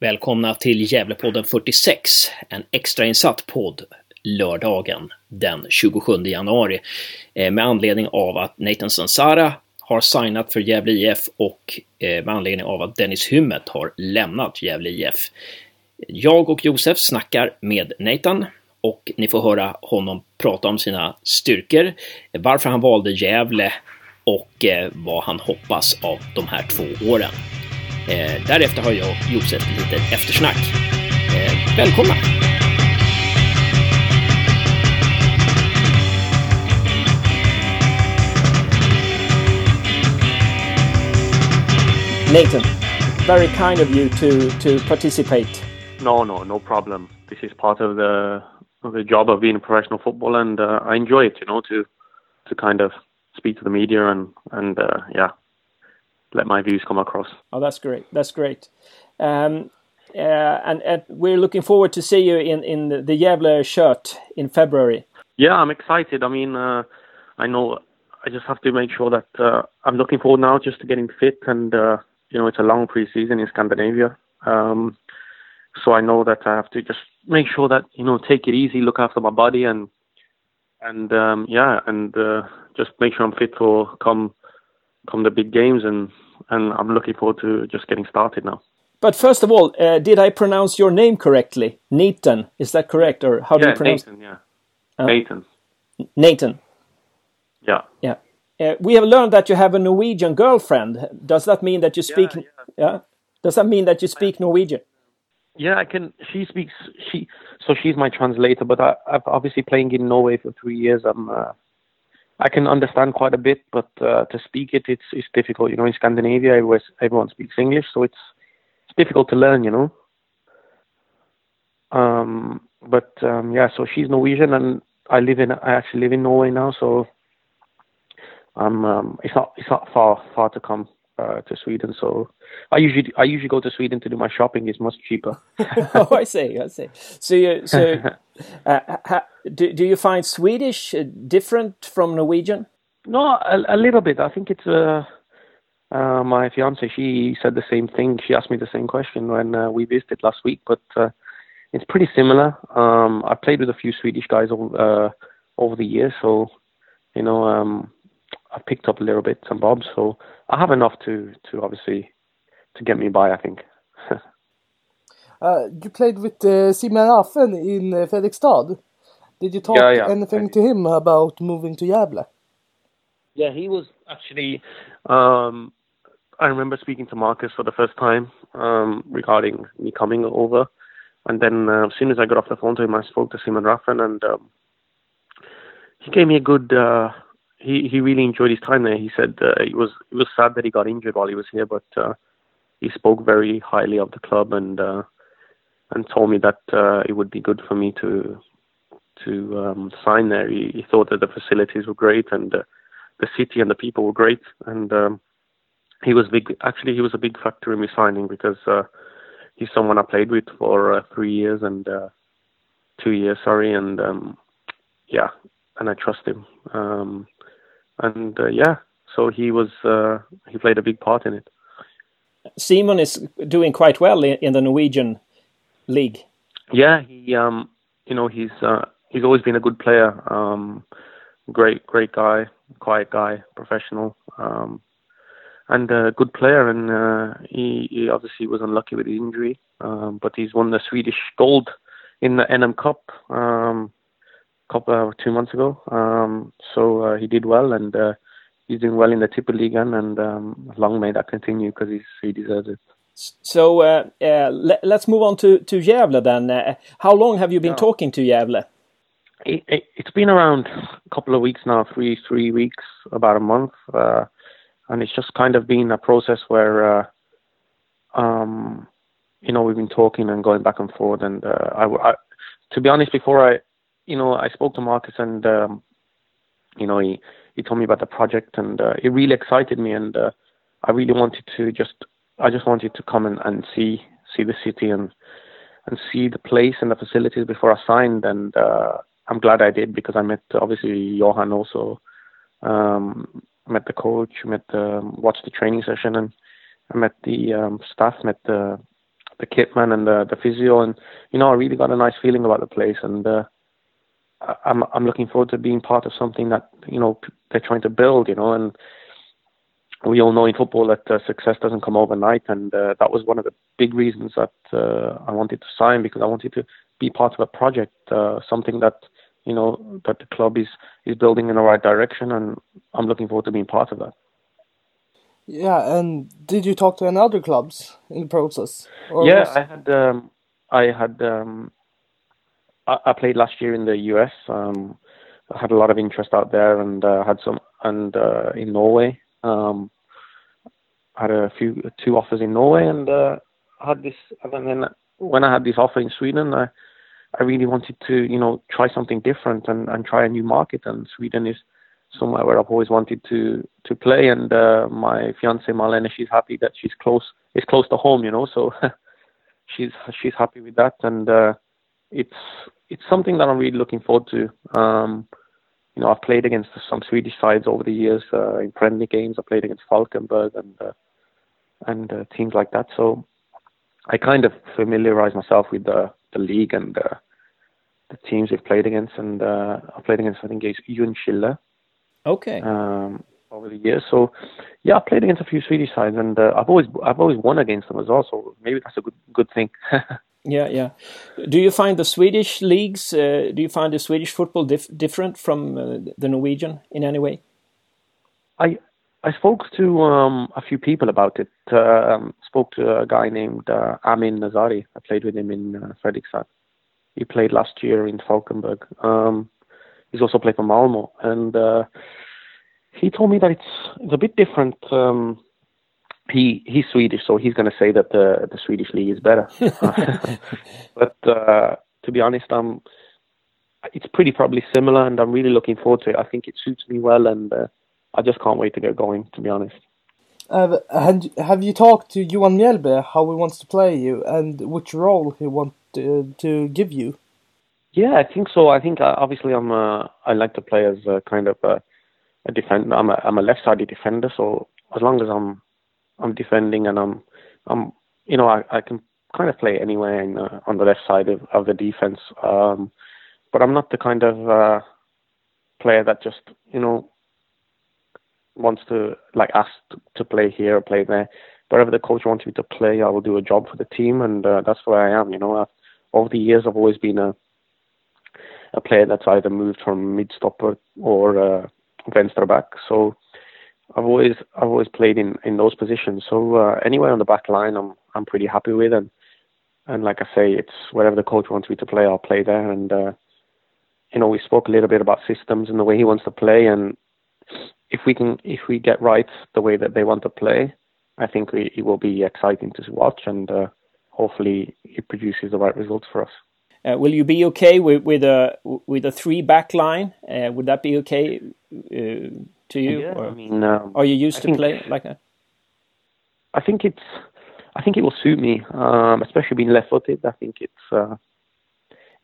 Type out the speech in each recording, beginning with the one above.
Välkomna till Gävlepodden 46, en extrainsatt podd lördagen den 27 januari eh, med anledning av att Nathan Sansara har signat för Gävle IF och eh, med anledning av att Dennis Hymmet har lämnat Gävle IF. Jag och Josef snackar med Nathan och ni får höra honom prata om sina styrkor, varför han valde Gävle och eh, vad han hoppas av de här två åren. Eh, därefter har jag och Josef lite eftersnack. Eh, välkomna! Nathan, very kind of you to, to participate. No, no, no problem. This is part of the of the job of being a professional footballer, and uh, I enjoy it. You know, to to kind of speak to the media and and uh, yeah, let my views come across. Oh, that's great. That's great. Um, uh, and, and, we're looking forward to see you in in the, the Gävle shirt in February. Yeah, I'm excited. I mean, uh, I know I just have to make sure that uh, I'm looking forward now just to getting fit, and uh, you know, it's a long preseason in Scandinavia. Um, so I know that I have to just make sure that you know take it easy, look after my body, and and um, yeah, and uh, just make sure I'm fit for come come the big games, and and I'm looking forward to just getting started now. But first of all, uh, did I pronounce your name correctly? Nathan, is that correct, or how do yeah, you pronounce? Nathan, yeah, uh, Nathan. Nathan. Yeah. Yeah. Uh, we have learned that you have a Norwegian girlfriend. Does that mean that you speak? Yeah, yeah. yeah? Does that mean that you speak Norwegian? Yeah, I can. She speaks. She so she's my translator. But I, I've obviously playing in Norway for three years. I'm. I can understand quite a bit, but uh, to speak it, it's it's difficult. You know, in Scandinavia, everyone, everyone speaks English, so it's it's difficult to learn. You know. Um, but um, yeah, so she's Norwegian, and I live in. I actually live in Norway now, so um, um it's not it's not far far to come uh, to Sweden. So I usually I usually go to Sweden to do my shopping. It's much cheaper. oh, I see. I see. So you so uh, ha, do do you find Swedish uh, different from Norwegian? No, a, a little bit. I think it's uh, uh, my fiance. She said the same thing. She asked me the same question when uh, we visited last week, but uh, it's pretty similar. Um, I played with a few Swedish guys over, uh, over the years, so you know um, I picked up a little bit some bobs. So I have enough to to obviously to get me by. I think. uh, you played with uh, Simon Raffen in uh, Fredrikstad. Did you talk yeah, yeah. anything to him about moving to Gävle? Yeah, he was actually. Um, I remember speaking to Marcus for the first time um, regarding me coming over, and then uh, as soon as I got off the phone to him, I spoke to Simon Raffin, and um, he gave me a good. Uh, he he really enjoyed his time there. He said uh, it was it was sad that he got injured while he was here, but uh, he spoke very highly of the club and uh, and told me that uh, it would be good for me to to um, sign there. He, he thought that the facilities were great and uh, the city and the people were great, and um, he was big. Actually, he was a big factor in me signing because uh, he's someone I played with for uh, three years and uh, two years, sorry, and um, yeah, and I trust him. Um, and uh, yeah, so he was uh, he played a big part in it. Simon is doing quite well in, in the Norwegian league. Yeah, he um, you know he's uh, he's always been a good player. Um, great great guy, quiet guy, professional, um, and a good player. And uh, he, he obviously was unlucky with his injury, um, but he's won the Swedish gold in the NM Cup. Couple uh, two months ago. Um, so uh, he did well, and uh, he's doing well in the Tipper League, and um, long may that continue because he deserves it. So uh, uh, let, us move on to to Gävle then. Uh, how long have you been yeah. talking to Gävle? It, it, has been around a couple of weeks now, three three weeks, about a month, and it's just kind of been a process where, um, you know, we've been talking and going back and forth, and I, I, to be honest, before I you know, I spoke to Marcus and, um, you know, he, he told me about the project and uh, it really excited me and uh, I really wanted to just, I just wanted to come and, and see, see the city and, and see the place and the facilities before I signed. And uh, I'm glad I did because I met obviously Johan also, um, met the coach, met the, watched the training session and I met the um, staff, met the, the kitman and the the physio, and you know I really got a nice feeling about the place, and uh, I'm I'm looking forward to being part of something that you know they're trying to build, you know, and we all know in football that uh, success doesn't come overnight, and uh, that was one of the big reasons that uh, I wanted to sign because I wanted to be part of a project, uh, something that you know that the club is is building in the right direction, and I'm looking forward to being part of that. Yeah, and did you talk to any other clubs in the process? yeah, was... I had um, I had um, I, I, played last year in the US. Um, I had a lot of interest out there, and uh, had some and uh, in Norway. Um, had a few two offers in Norway, and uh, had this. And then when I had this offer in Sweden, I I really wanted to you know try something different and and try a new market. And Sweden is somewhere where I've always wanted to to play. And uh, my fiance Marlene, she's happy that she's close. It's close to home, you know. So she's she's happy with that, and uh, it's it's something that I'm really looking forward to. Um, you know, I've played against some Swedish sides over the years uh, in friendly games. I played against Falkenberg and uh, and uh, teams like that. So I kind of familiarize myself with the the league and uh, the teams we've played against. And uh, I played against I think it's Ljungskile. Okay. Um, over the years, so yeah, I played against a few Swedish sides, and uh, I've always I've always won against them as well. So maybe that's a good good thing. Yeah, yeah. Do you find the Swedish leagues? Uh, do you find the Swedish football dif different from uh, the Norwegian in any way? I I spoke to um, a few people about it. Um, spoke to a guy named uh, Amin Nazari. I played with him in uh, Fredrikstad. He played last year in Falkenberg. Um, he's also played for Malmo, and uh, he told me that it's it's a bit different. Um, he he's Swedish, so he's going to say that the the Swedish league is better. but uh, to be honest, um, it's pretty probably similar, and I'm really looking forward to it. I think it suits me well, and uh, I just can't wait to get going. To be honest. Uh, have, have you talked to Johan Mjällby how he wants to play you and which role he wants to, to give you? Yeah, I think so. I think uh, obviously I'm uh, I like to play as a kind of a, a defender. I'm a I'm a left-sided defender, so as long as I'm I'm defending and I'm I'm you know I, I can kind of play anywhere in, uh, on the left side of, of the defense. Um, but I'm not the kind of uh, player that just you know wants to like ask to play here or play there. Wherever the coach wants me to play, I will do a job for the team, and uh, that's where I am. You know, I've, over the years, I've always been a a player that's either moved from mid stopper or uh, venstre back. So I've always I've always played in, in those positions. So uh, anywhere on the back line, I'm I'm pretty happy with, and and like I say, it's wherever the coach wants me to play, I'll play there. And uh, you know, we spoke a little bit about systems and the way he wants to play, and if we can if we get right the way that they want to play, I think we, it will be exciting to watch, and uh, hopefully it produces the right results for us. Uh, will you be okay with with a with a three back line? Uh, would that be okay uh, to you? Yeah, or I mean, um, are you used I to think, play like that? I think it's. I think it will suit me, um, especially being left-footed. I think it's. Uh,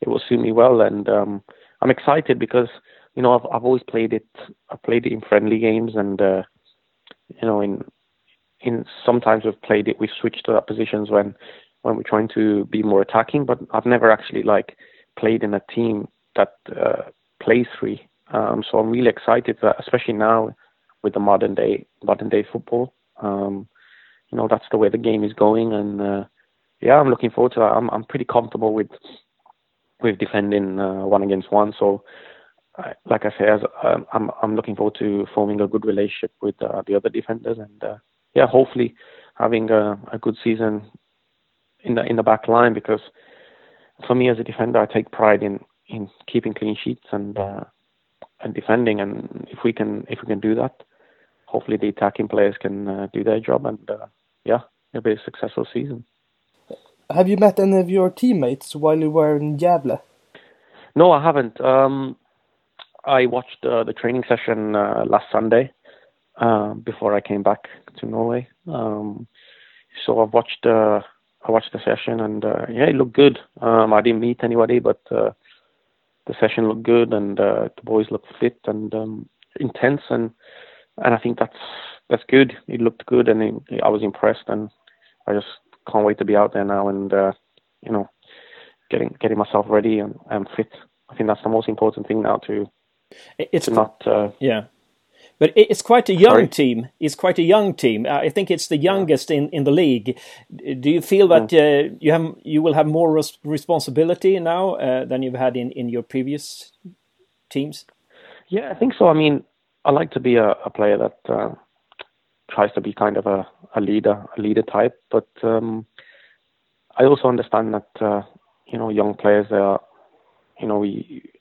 it will suit me well, and um, I'm excited because you know I've I've always played it. I've played it in friendly games, and uh, you know in in sometimes we've played it. We've switched to that positions when when we're trying to be more attacking, but I've never actually like played in a team that uh, plays three. Um, so I'm really excited that, especially now with the modern day modern day football. Um, you know, that's the way the game is going, and uh, yeah, I'm looking forward to that. I'm I'm pretty comfortable with with defending uh, one against one. So, uh, like I say, as, um, I'm I'm looking forward to forming a good relationship with uh, the other defenders, and uh, yeah, hopefully having a, a good season in the in the back line because for me as a defender, I take pride in in keeping clean sheets and uh, and defending. And if we can if we can do that, hopefully the attacking players can uh, do their job, and uh, yeah, it'll be a successful season. Have you met any of your teammates while you were in Gävle? No, I haven't. Um, I watched uh, the training session uh, last Sunday uh, before I came back to Norway. Um, so I've watched uh, I watched the session and uh, yeah, it looked good. Um, I didn't meet anybody, but uh, the session looked good and uh, the boys looked fit and um, intense and and I think that's that's good. It looked good and it, I was impressed and I just can't wait to be out there now and uh, you know getting getting myself ready and, and fit. I think that's the most important thing now to it's to not uh, yeah but it's quite a young Sorry? team. It's quite a young team. I think it's the youngest in, in the league. Do you feel that uh, you have you will have more res responsibility now uh, than you've had in, in your previous teams? Yeah, I think so. I mean, I like to be a, a player that uh, tries to be kind of a, a leader, a leader type. But um, I also understand that uh, you know young players they are, you know, we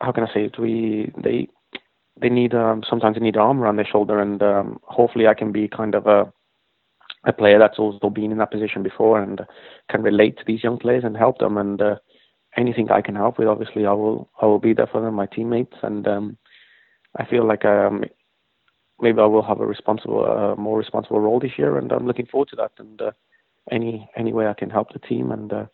how can I say it? We they they need um, sometimes they need an arm around their shoulder, and um, hopefully I can be kind of a a player that's also been in that position before and can relate to these young players and help them. And uh, anything I can help with, obviously I will I will be there for them, my teammates, and um, I feel like um, maybe I will have a responsible, uh, more responsible role this year, and I'm looking forward to that. And uh, any any way I can help the team and uh,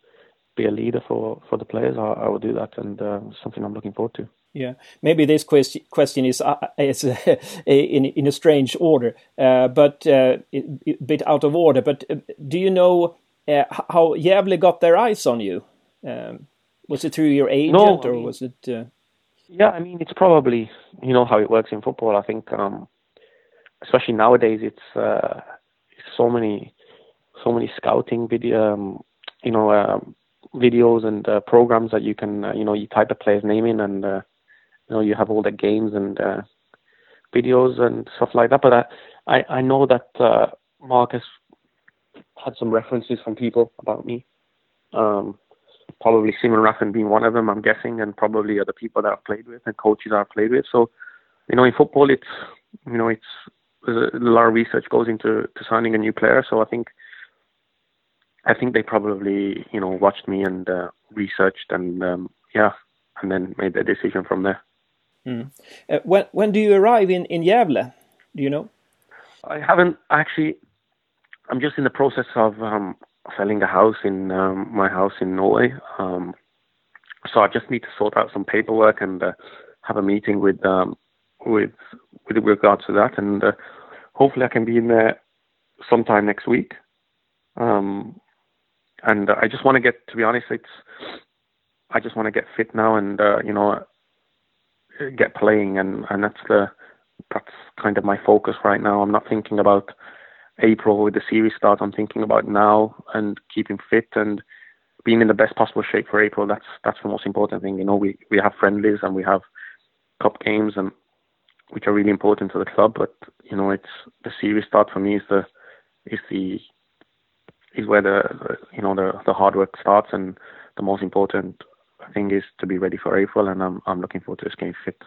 be a leader for for the players, I, I will do that, and uh, something I'm looking forward to. Yeah, maybe this question question is uh, is in in a strange order, uh, but uh, a bit out of order. But uh, do you know uh, how Gävle got their eyes on you? Um, was it through your agent, No, I or mean- was it? Uh, Yeah, I mean it's probably you know how it works in football. I think, um, especially nowadays, it's uh, so many so many scouting video, um, you know, um, videos and uh, programs that you can uh, you know you type a player's name in and uh, you know you have all the games and uh, videos and stuff like that. But I I, I know that uh, Marcus had some references from people about me. Um, probably Simon Raffin being one of them, I'm guessing, and probably other people that I've played with and coaches I've played with. So, you know, in football, it's you know, it's a lot of research goes into to signing a new player. So I think, I think they probably you know watched me and uh, researched and um, yeah, and then made their decision from there. Uh, when when do you arrive in in Gävle? Do you know? I haven't actually. I'm just in the process of um, selling a house in um, my house in Norway. Um, so I just need to sort out some paperwork and uh, have a meeting with um, with with regards to that, and uh, hopefully I can be in there sometime next week. Um, and I just want to get, to be honest, it's I just want to get fit now, and uh, you know, get playing, and and that's the that's kind of my focus right now. I'm not thinking about April with the series start. I'm thinking about now and keeping fit and being in the best possible shape for April. That's that's the most important thing. You know, we we have friendlies and we have cup games and which are really important to the club. But you know, it's the series start for me is the is the is where the, the you know the the hard work starts and the most important thing is to be ready for April. And I'm I'm looking forward to just getting fit.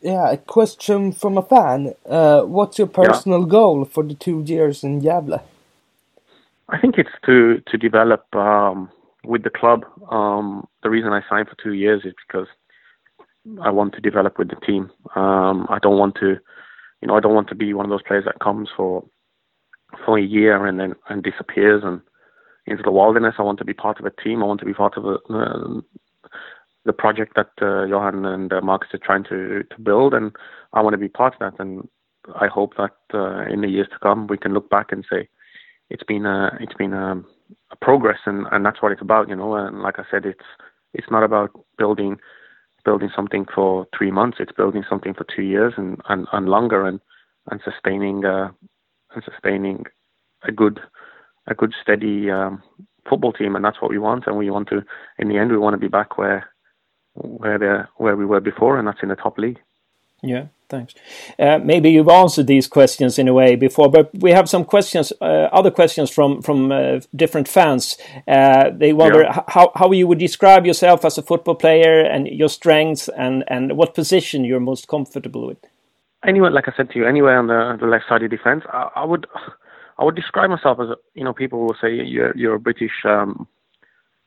Yeah, a question from a fan. Uh, what's your personal goal for the two years in Gävle? I think it's to to develop um, with the club. Um, the reason I signed for two years is because I want to develop with the team. Um, I don't want to, you know, I don't want to be one of those players that comes for for a year and then and disappears and into the wilderness. I want to be part of a team. I want to be part of a, uh, the project that uh, Johan and uh, Marcus are trying to to build, and I want to be part of that. And I hope that uh, in the years to come we can look back and say it's been a it's been a, a progress, and and that's what it's about, you know. And like I said, it's it's not about building building something for three months. It's building something for two years and and, and longer, and and sustaining uh, and sustaining a good a good steady um, football team, and that's what we want. And we want to, in the end, we want to be back where where where we were before, and that's in the top league. Yeah, thanks. Uh, maybe you've answered these questions in a way before, but we have some questions, uh, other questions from from uh, different fans. Uh, they wonder Yeah. how how you would describe yourself as a football player and your strengths and and what position you're most comfortable with. anywhere, like I said to you, anywhere on the, the left side of defense, I, I would, I would describe myself as, you know, people will say you're you're a British, um,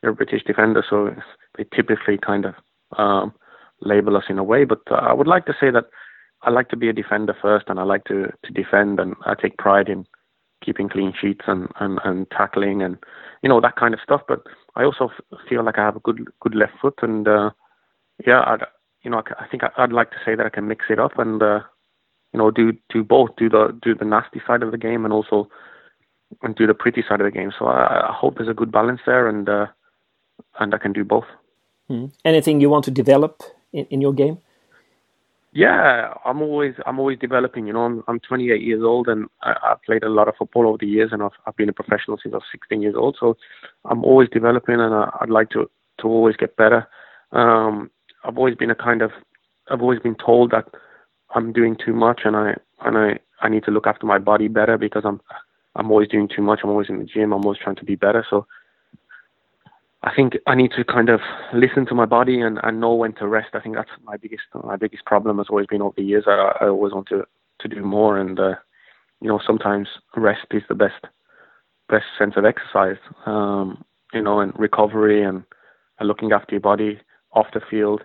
you're a British defender, so they typically kind of um, label us in a way. But uh, I would like to say that I like to be a defender first, and I like to to defend, and I take pride in keeping clean sheets and and, and tackling and you know that kind of stuff. But I also f- feel like I have a good good left foot, and uh, yeah, I'd, you know, I I think I- I'd like to say that I can mix it up and uh, you know do do both, do the do the nasty side of the game, and also and do the pretty side of the game. So I, I hope there's a good balance there, and uh, and I can do both. Mm. Anything you want to develop in, in your game? Yeah, I'm always I'm always developing. You know, I'm I'm 28 years old, and I, I've played a lot of football over the years, and I've I've been a professional since I was 16 years old. So I'm always developing, and I, I'd like to to always get better. Um, I've always been a kind of I've always been told that I'm doing too much, and I and I I need to look after my body better because I'm I'm always doing too much. I'm always in the gym. I'm always trying to be better. So I think I need to kind of listen to my body and, and know when to rest. I think that's my biggest my biggest problem has always been over the years. I, I always want to to do more, and uh, you know sometimes rest is the best best sense of exercise. Um, you know, and recovery and, and looking after your body off the field.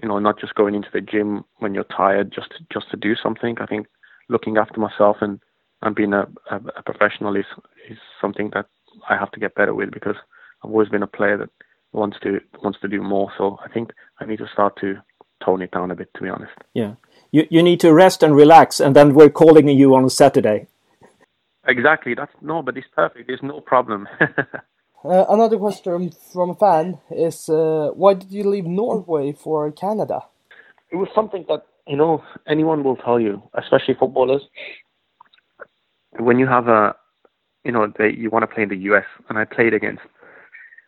You know, not just going into the gym when you're tired just to, just to do something. I think looking after myself and and being a, a, a professional is is something that I have to get better with because I've always been a player that wants to wants to do more. So I think I need to start to tone it down a bit, to be honest. Yeah, you you need to rest and relax, and then we're calling you on Saturday. Exactly. That's no, but it's perfect. There's no problem. uh, another question from a fan is: uh, Why did you leave Norway for Canada? It was something that you know anyone will tell you, especially footballers. When you have a, you know, they, you want to play in the U.S. and I played against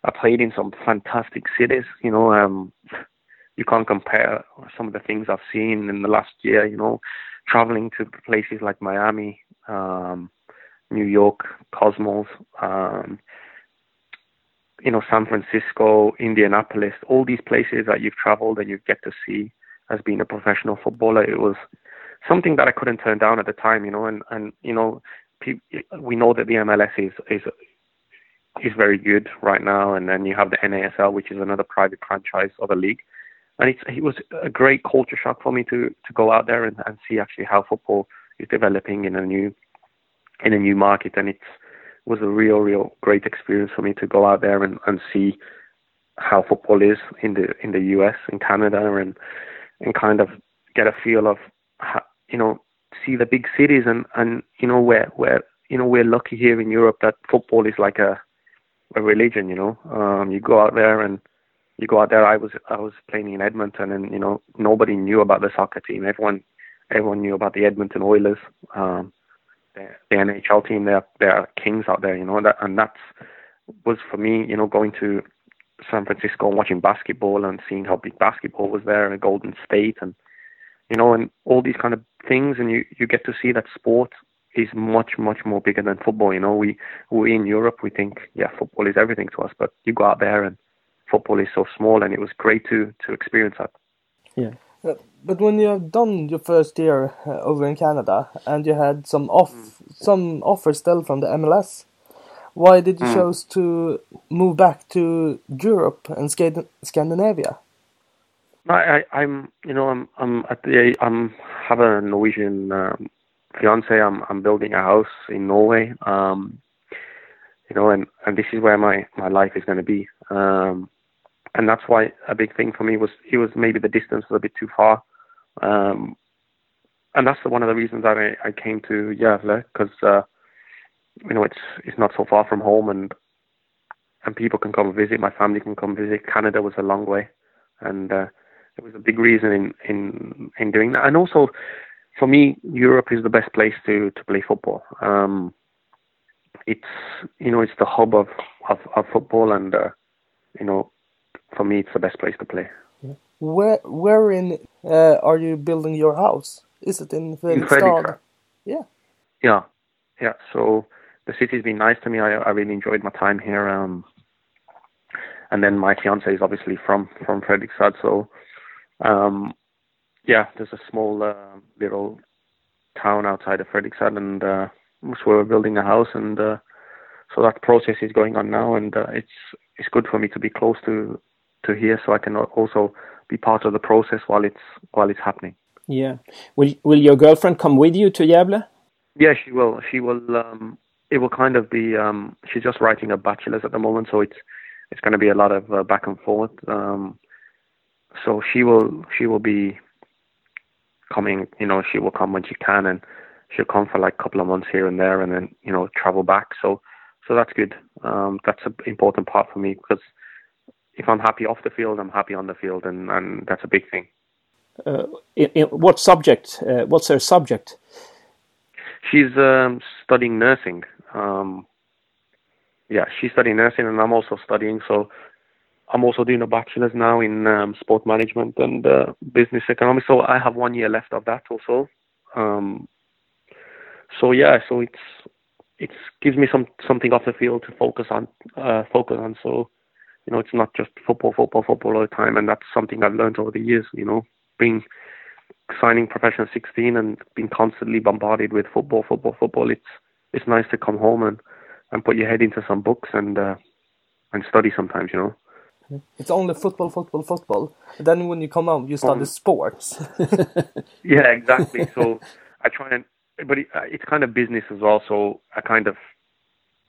I played in some fantastic cities. You know, um, you can't compare some of the things I've seen in the last year. You know, traveling to places like Miami, um, New York, Cosmos, um, you know, San Francisco, Indianapolis, all these places that you've traveled and you get to see as being a professional footballer. It was something that I couldn't turn down at the time. You know, and and you know, we know that the MLS is is is very good right now, and then you have the NASL, which is another private franchise of a league. And it was a great culture shock for me to to go out there and, and see actually how football is developing in a new in a new market, and it was a real, real great experience for me to go out there and, and see how football is in the in the US, in Canada, and and kind of get a feel of how, you know see the big cities and and you know where where you know we're lucky here in Europe that football is like a a religion, you know. Um, you go out there and you go out there. I was I was playing in Edmonton, and you know nobody knew about the soccer team. Everyone everyone knew about the Edmonton Oilers, um, the, the NHL team. They're they're kings out there, you know. And that and was for me, you know, going to San Francisco and watching basketball and seeing how big basketball was there in Golden State, and you know, and all these kind of things, and you you get to see that sport is much much more bigger than football. You know, we we in Europe we think yeah football is everything to us, but you go out there and football is so small, and it was great to to experience that. Yeah. But when you have done your first year uh, over in Canada and you had some off mm. some offers still from the MLS, why did you mm. choose to move back to Europe and Scandinavia? I, I am you know I'm I'm at the I'm have a Norwegian um, fiance, I'm I'm building a house in Norway. Um, you know, and and this is where my my life is going to be. Um, and that's why a big thing for me was it was maybe the distance was a bit too far. Um, and that's one of the reasons that I, I came to Gävle because uh, you know it's it's not so far from home and and people can come visit. My family can come visit. Canada was a long way, and uh, it was a big reason in in in doing that. And also, for me, Europe is the best place to to play football. Um, it's you know it's the hub of of, of football, and uh, you know for me it's the best place to play. Where where in uh, are you building your house? Is it in Fredrikstad? Yeah. Yeah, yeah. So the city's been nice to me. I I really enjoyed my time here. Um, and then my fiance is obviously from from Fredrikstad, so um, yeah, there's a small uh, little town outside of Fredrikstad, and uh, we're building a house, and uh, so that process is going on now, and uh, it's it's good for me to be close to to here, so I can also be part of the process while it's while it's happening. Yeah, will will your girlfriend come with you to Gävle? Yeah, she will. She will. Um, it will kind of be. Um, she's just writing a bachelor's at the moment, so it's it's going to be a lot of uh, back and forth. Um, so she will she will be coming, you know, she will come when she can, and she'll come for like a couple of months here and there, and then you know travel back. So so that's good. Um, that's an important part for me because if I'm happy off the field, I'm happy on the field, and and that's a big thing. Uh, in, in what subject? Uh, what's her subject? She's um, studying nursing. Um, yeah, she's studying nursing, and I'm also studying. So I'm also doing a bachelor's now in um, sport management and uh, business economics. So I have one year left of that also. Um, so yeah, so it's it gives me some something off the field to focus on. Uh, focus on. So you know, it's not just football, football, football all the time, and that's something I've learned over the years. You know, being signing professional 16 and being constantly bombarded with football, football, football. It's it's nice to come home and and put your head into some books and uh, and study sometimes. You know. It's only football, football, football. But then when you come home, you study um, sports. yeah, exactly. So I try and, but it, uh, it's kind of business as well. So I kind of,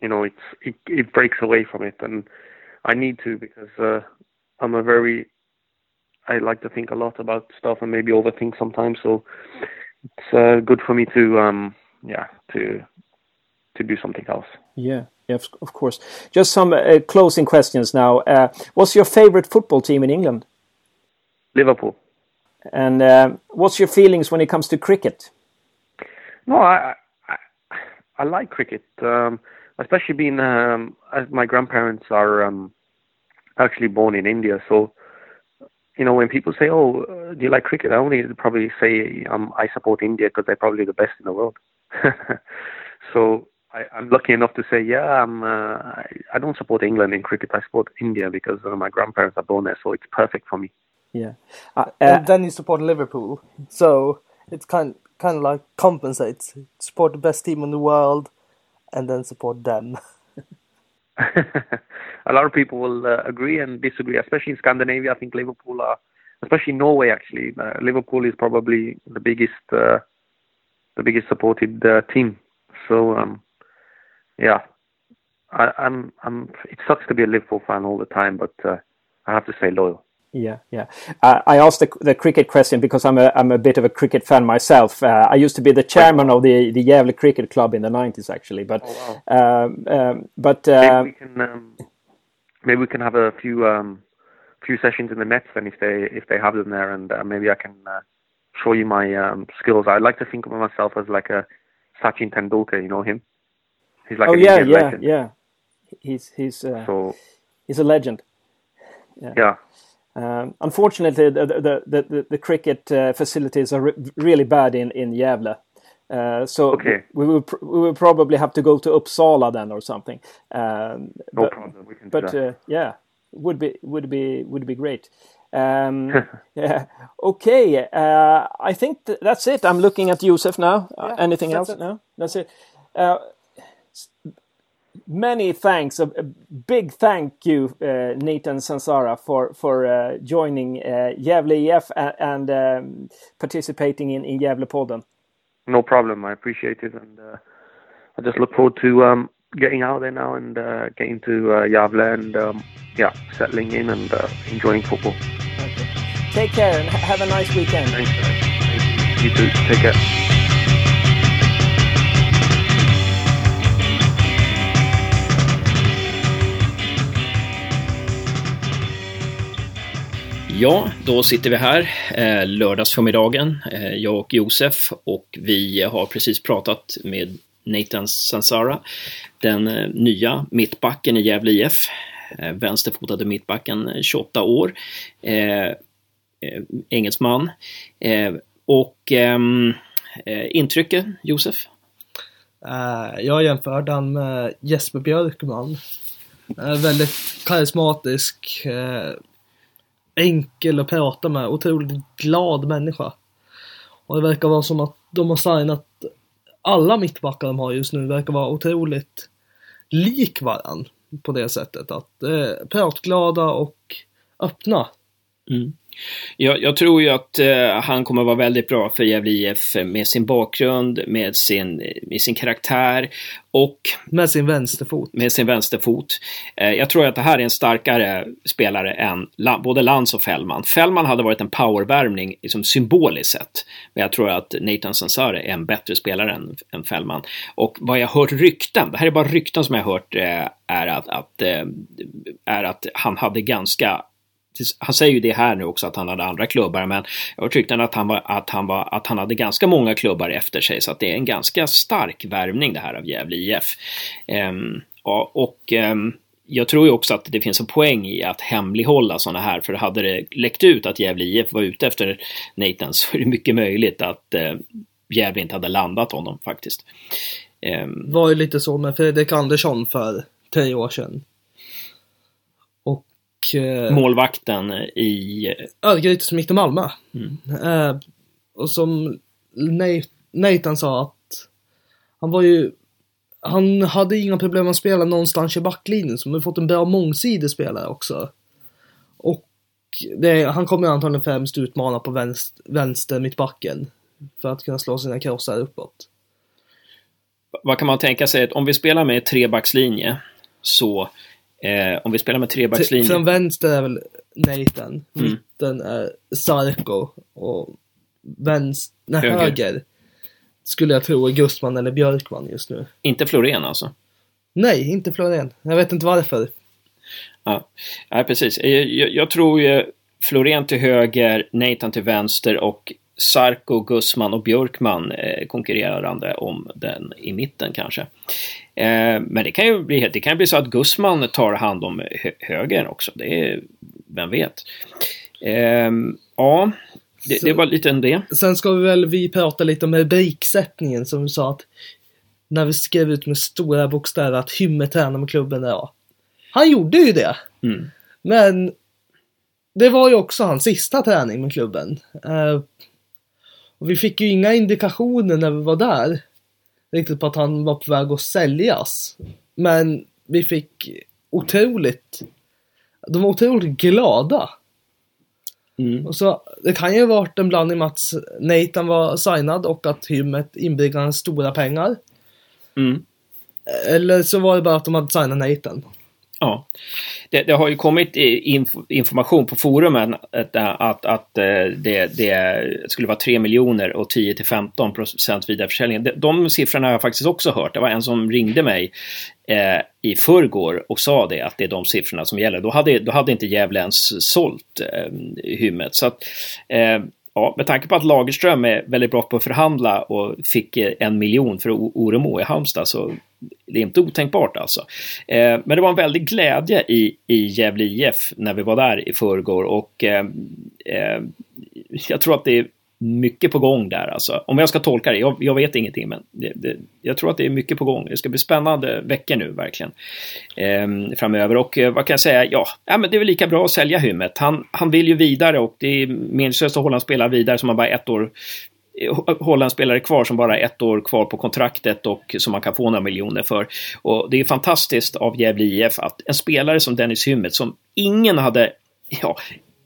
you know, it's it, it breaks away from it, and I need to because uh, I'm a very, I like to think a lot about stuff and maybe overthink sometimes. So it's uh, good for me to, um, yeah, to to do something else. Yeah. Yes, of course. Just some uh, closing questions now. Uh, what's your favorite football team in England? Liverpool. And uh, what's your feelings when it comes to cricket? No, I I, I like cricket, um, especially being um, my grandparents are um, actually born in India. So, you know, when people say, "Oh, uh, do you like cricket?" I only probably say um, I support India because they're probably the best in the world. so I, am lucky enough to say, yeah, I'm, uh, I, I, don't support England in cricket. I support India because uh, my grandparents are born there, so it's perfect for me. Yeah, uh, and then you support Liverpool, so it's kind kind of like compensates. Support the best team in the world, and then support them. a lot of people will uh, agree and disagree, especially in Scandinavia. I think Liverpool are, especially Norway. Actually, uh, Liverpool is probably the biggest, uh, the biggest supported team. So. Um, yeah, I, am I'm, I'm. It sucks to be a Liverpool fan all the time, but uh, I have to say loyal. Yeah, yeah. Uh, I asked the, the cricket question because I'm a I'm a bit of a cricket fan myself. Uh, I used to be the chairman of the the Gävle Cricket Club in the '90s, actually. But oh, wow. um, um, but maybe uh, we can um, maybe we can have a few um, few sessions in the nets then if they if they have them there, and uh, maybe I can uh, show you my um, skills. I like to think of myself as like a Sachin Tendulkar. You know him? He's like oh yeah, Indian yeah, legend. yeah. He's he's uh, so he's a legend. Yeah. yeah. Um, unfortunately, the the the, the, the cricket uh, facilities are re really bad in in Gävle. Uh, so okay. we will we will probably have to go to Uppsala then or something. Um, no but, problem. We can but uh, yeah, would be would be would be great. Um, yeah. Okay. Uh, I think th that's it. I'm looking at Josef now. Yeah, anything else? It. No, that's it. Many thanks, a, big thank you, uh, Nathan Sansara, for for uh, joining uh, Gävle IF and, and um, participating in in Gävlepodden. No problem. I appreciate it, and uh, I just look forward to um, getting out there now and uh, getting to uh, Gävle and um, yeah, settling in and uh, enjoying football. Okay. Take care and have a nice weekend. Thanks. Thank you. you too. Take care. Ja, då sitter vi här eh, lördagsförmiddagen, eh, jag och Josef och vi har precis pratat med Nathan Sansara, den eh, nya mittbacken i Gävle IF, eh, vänsterfotade mittbacken, eh, 28 år, eh, eh, engelsman. Eh, och ehm, eh, intrycket, Josef? Eh, jag jämförde han med Jesper Björkman. väldigt karismatisk, enkel att prata med, otroligt glad människa. Och det verkar vara som att de har signat alla mittbackar de har just nu verkar vara otroligt lik varann på det sättet att eh, pratglada och öppna. Mm. Jag, jag, tror ju att uh, han kommer vara väldigt bra för Gävle IF med sin bakgrund, med sin, med sin karaktär och med sin vänsterfot. Med sin vänsterfot. Uh, jag tror att det här är en starkare spelare än la, både Lantz och Fällman. Fällman hade varit en powervärmning liksom symboliskt sett. Men jag tror att Nathan Sansare är en bättre spelare än, än Fällman. Och vad jag hört rykten, det här är bara rykten som jag hört, uh, är att, att, är att han hade ganska han säger ju det här nu också att han hade andra klubbar men jag tyckte att han, var, att, han var, att han hade ganska många klubbar efter sig så att det är en ganska stark värvning det här av Gävle IF. Um, ehm, och um, jag tror ju också att det finns en poäng i att hemlighålla sådana här för hade det läckt ut att Gävle IF var ute efter Nathan så är det mycket möjligt att uh, Gävle inte hade landat honom faktiskt. Um, var ju lite så med Fredrik Andersson för tre år sedan. Eh, Målvakten i... Örgryte som gick till Malmö. Mm. Eh, och som Nathan sa att han var ju han hade inga problem att spela någonstans i backlinjen, så har fått en bra mångsidig spelare också. Och det, han kommer antagligen främst utmana på vänster, vänster mittbacken för att kunna slå sina krossar uppåt. Vad kan man tänka sig? Om vi spelar med trebackslinje så Eh, om vi spelar med trebackslinje. Från vänster är väl Nathan. Mm. Mitten är Sarko. Och vänster, nej, höger. höger skulle jag tro är Gustman eller Björkman just nu. Inte Florén alltså? Nej, inte Florén. Jag vet inte varför. Ja, ja precis. Jag, jag, jag tror ju Florén till höger, Nathan till vänster och Sarko, Gussman och Björkman eh, konkurrerande om den i mitten kanske. Eh, men det kan ju bli, det kan bli så att Gussman tar hand om hö högern också. Det är, vem vet. Eh, ja, det, det, var lite en det. Sen ska vi väl vi prata lite om rubriksättningen som vi sa att när vi skrev ut med stora bokstäver att Hymme tränar med klubben idag. Han gjorde ju det. Mm. Men det var ju också hans sista träning med klubben. Uh, och vi fick ju inga indikationer när vi var där riktigt på att han var på väg att säljas. Men vi fick otroligt, de var otroligt glada. Mm. Och så, det kan ju ha varit en blandning med att Nathan var signad och att Hymmet inbringade stora pengar. Mm. Eller så var det bara att de hade signat Nathan. Ja. Det, det, har ju kommit eh, inf information på forumen eh, att, att, att det, det, skulle vara 3 miljoner och 10 till 15 procent vidareförsäljning. De, de siffrorna har jag faktiskt också hört. Det var en som ringde mig eh, i förrgår och sa det att det är de siffrorna som gäller. Då hade, då hade inte Gävle ens sålt eh, hymmet. Så att, eh, ja, med tanke på att Lagerström är väldigt bra på att förhandla och fick en miljon för Oremo i Halmstad så det är inte otänkbart alltså. Eh, men det var en väldig glädje i, i Gävle IF när vi var där i förrgår och eh, eh, jag tror att det är mycket på gång där alltså. Om jag ska tolka det, jag, jag vet ingenting men det, det, jag tror att det är mycket på gång. Det ska bli spännande veckor nu verkligen. Eh, framöver och eh, vad kan jag säga? Ja, ja men det är väl lika bra att sälja Hymmet. Han, han vill ju vidare och det är meningslöst att hålla honom spela vidare som han bara ett år hålla en spelare kvar som bara ett år kvar på kontraktet och som man kan få några miljoner för. Och det är fantastiskt av Gävle IF att en spelare som Dennis Hymmet som ingen hade ja,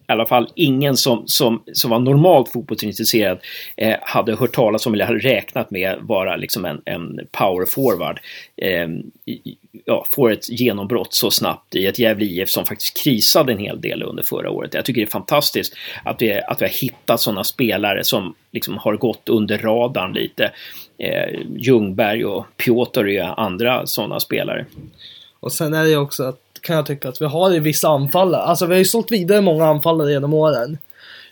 i alla fall ingen som, som, som var normalt fotbollsintresserad eh, hade hört talas om eller hade räknat med vara liksom en, en power forward. Eh, ja, får ett genombrott så snabbt i ett Gävle IF som faktiskt krisade en hel del under förra året. Jag tycker det är fantastiskt att vi, att vi har hittat sådana spelare som liksom har gått under radarn lite. Eh, Ljungberg och Piotr är andra sådana spelare. Och sen är det också att kan jag tycka att vi har vissa anfallare. Alltså vi har ju sålt vidare många anfallare genom åren.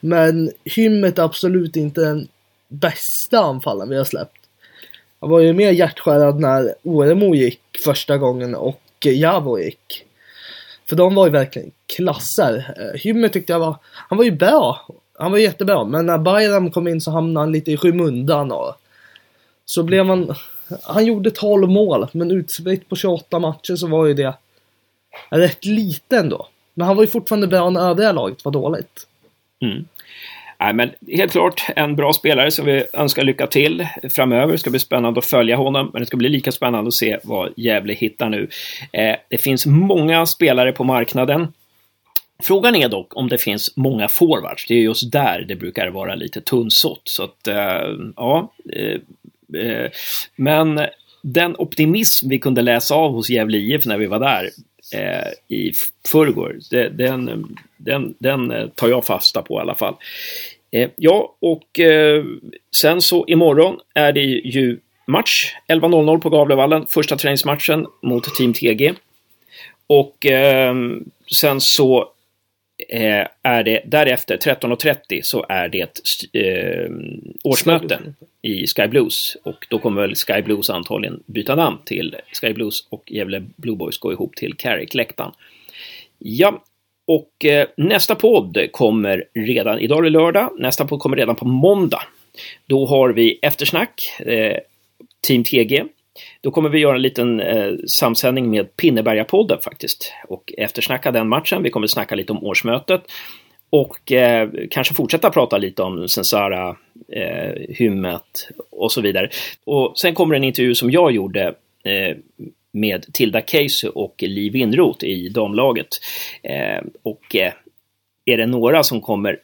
Men Hymmet är absolut inte den bästa anfallaren vi har släppt. Jag var ju mer hjärtskärad när Oremo gick första gången och Javo gick. För de var ju verkligen klasser. Eh, Hymmer tyckte jag var, han var ju bra. Han var jättebra. Men när Bayram kom in så hamnade han lite i skymundan och så blev han, han gjorde 12 mål men utspritt på 28 matcher så var ju det rätt lite ändå. Men han var ju fortfarande bra när övriga laget var dåligt. Mm. Nej, men helt klart en bra spelare som vi önskar lycka till framöver. Det ska bli spännande att följa honom, men det ska bli lika spännande att se vad Gävle hittar nu. Eh, det finns många spelare på marknaden. Frågan är dock om det finns många forwards. Det är just där det brukar vara lite tunnsått. Så att, eh, ja. Eh, eh, men den optimism vi kunde läsa av hos Gävle IF när vi var där eh, i förrgår, den, den, den tar jag fasta på i alla fall. Eh, ja, och eh, sen så imorgon är det ju match 11.00 på Gavlevallen, första träningsmatchen mot Team TG. Och eh, sen så eh, är det därefter 13.30 så är det eh, årsmöte i Sky Blues och då kommer väl Sky Blues antagligen byta namn till Sky Blues och Gävle Blue Boys gå ihop till Carrick-läktaren. Ja, och eh, nästa podd kommer redan, idag är det lördag, nästa podd kommer redan på måndag. Då har vi eftersnack, eh, Team TG. Då kommer vi göra en liten eh, samsändning med Pinneberga-podden faktiskt och eftersnacka den matchen. Vi kommer snacka lite om årsmötet och eh, kanske fortsätta prata lite om Sensara, eh, Hymmet och så vidare. Och sen kommer en intervju som jag gjorde eh, med Tilda Casey och Liv Winroth i damlaget. Eh, och eh, är det några som kommer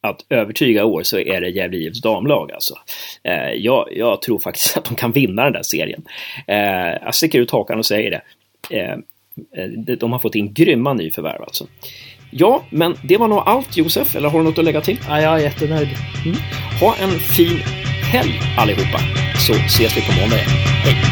att övertyga år så är det Gävle IFs damlag alltså. Eh, jag, jag, tror faktiskt att de kan vinna den där serien. Jag sticker ut hakan och säger det. De har fått in grymma nyförvärv alltså. Ja, men det var nog allt Josef, eller har du något att lägga till? Ja, jag är jättenöjd. Mm. Ha en fin helg allihopa, så ses vi på måndag igen. Hej!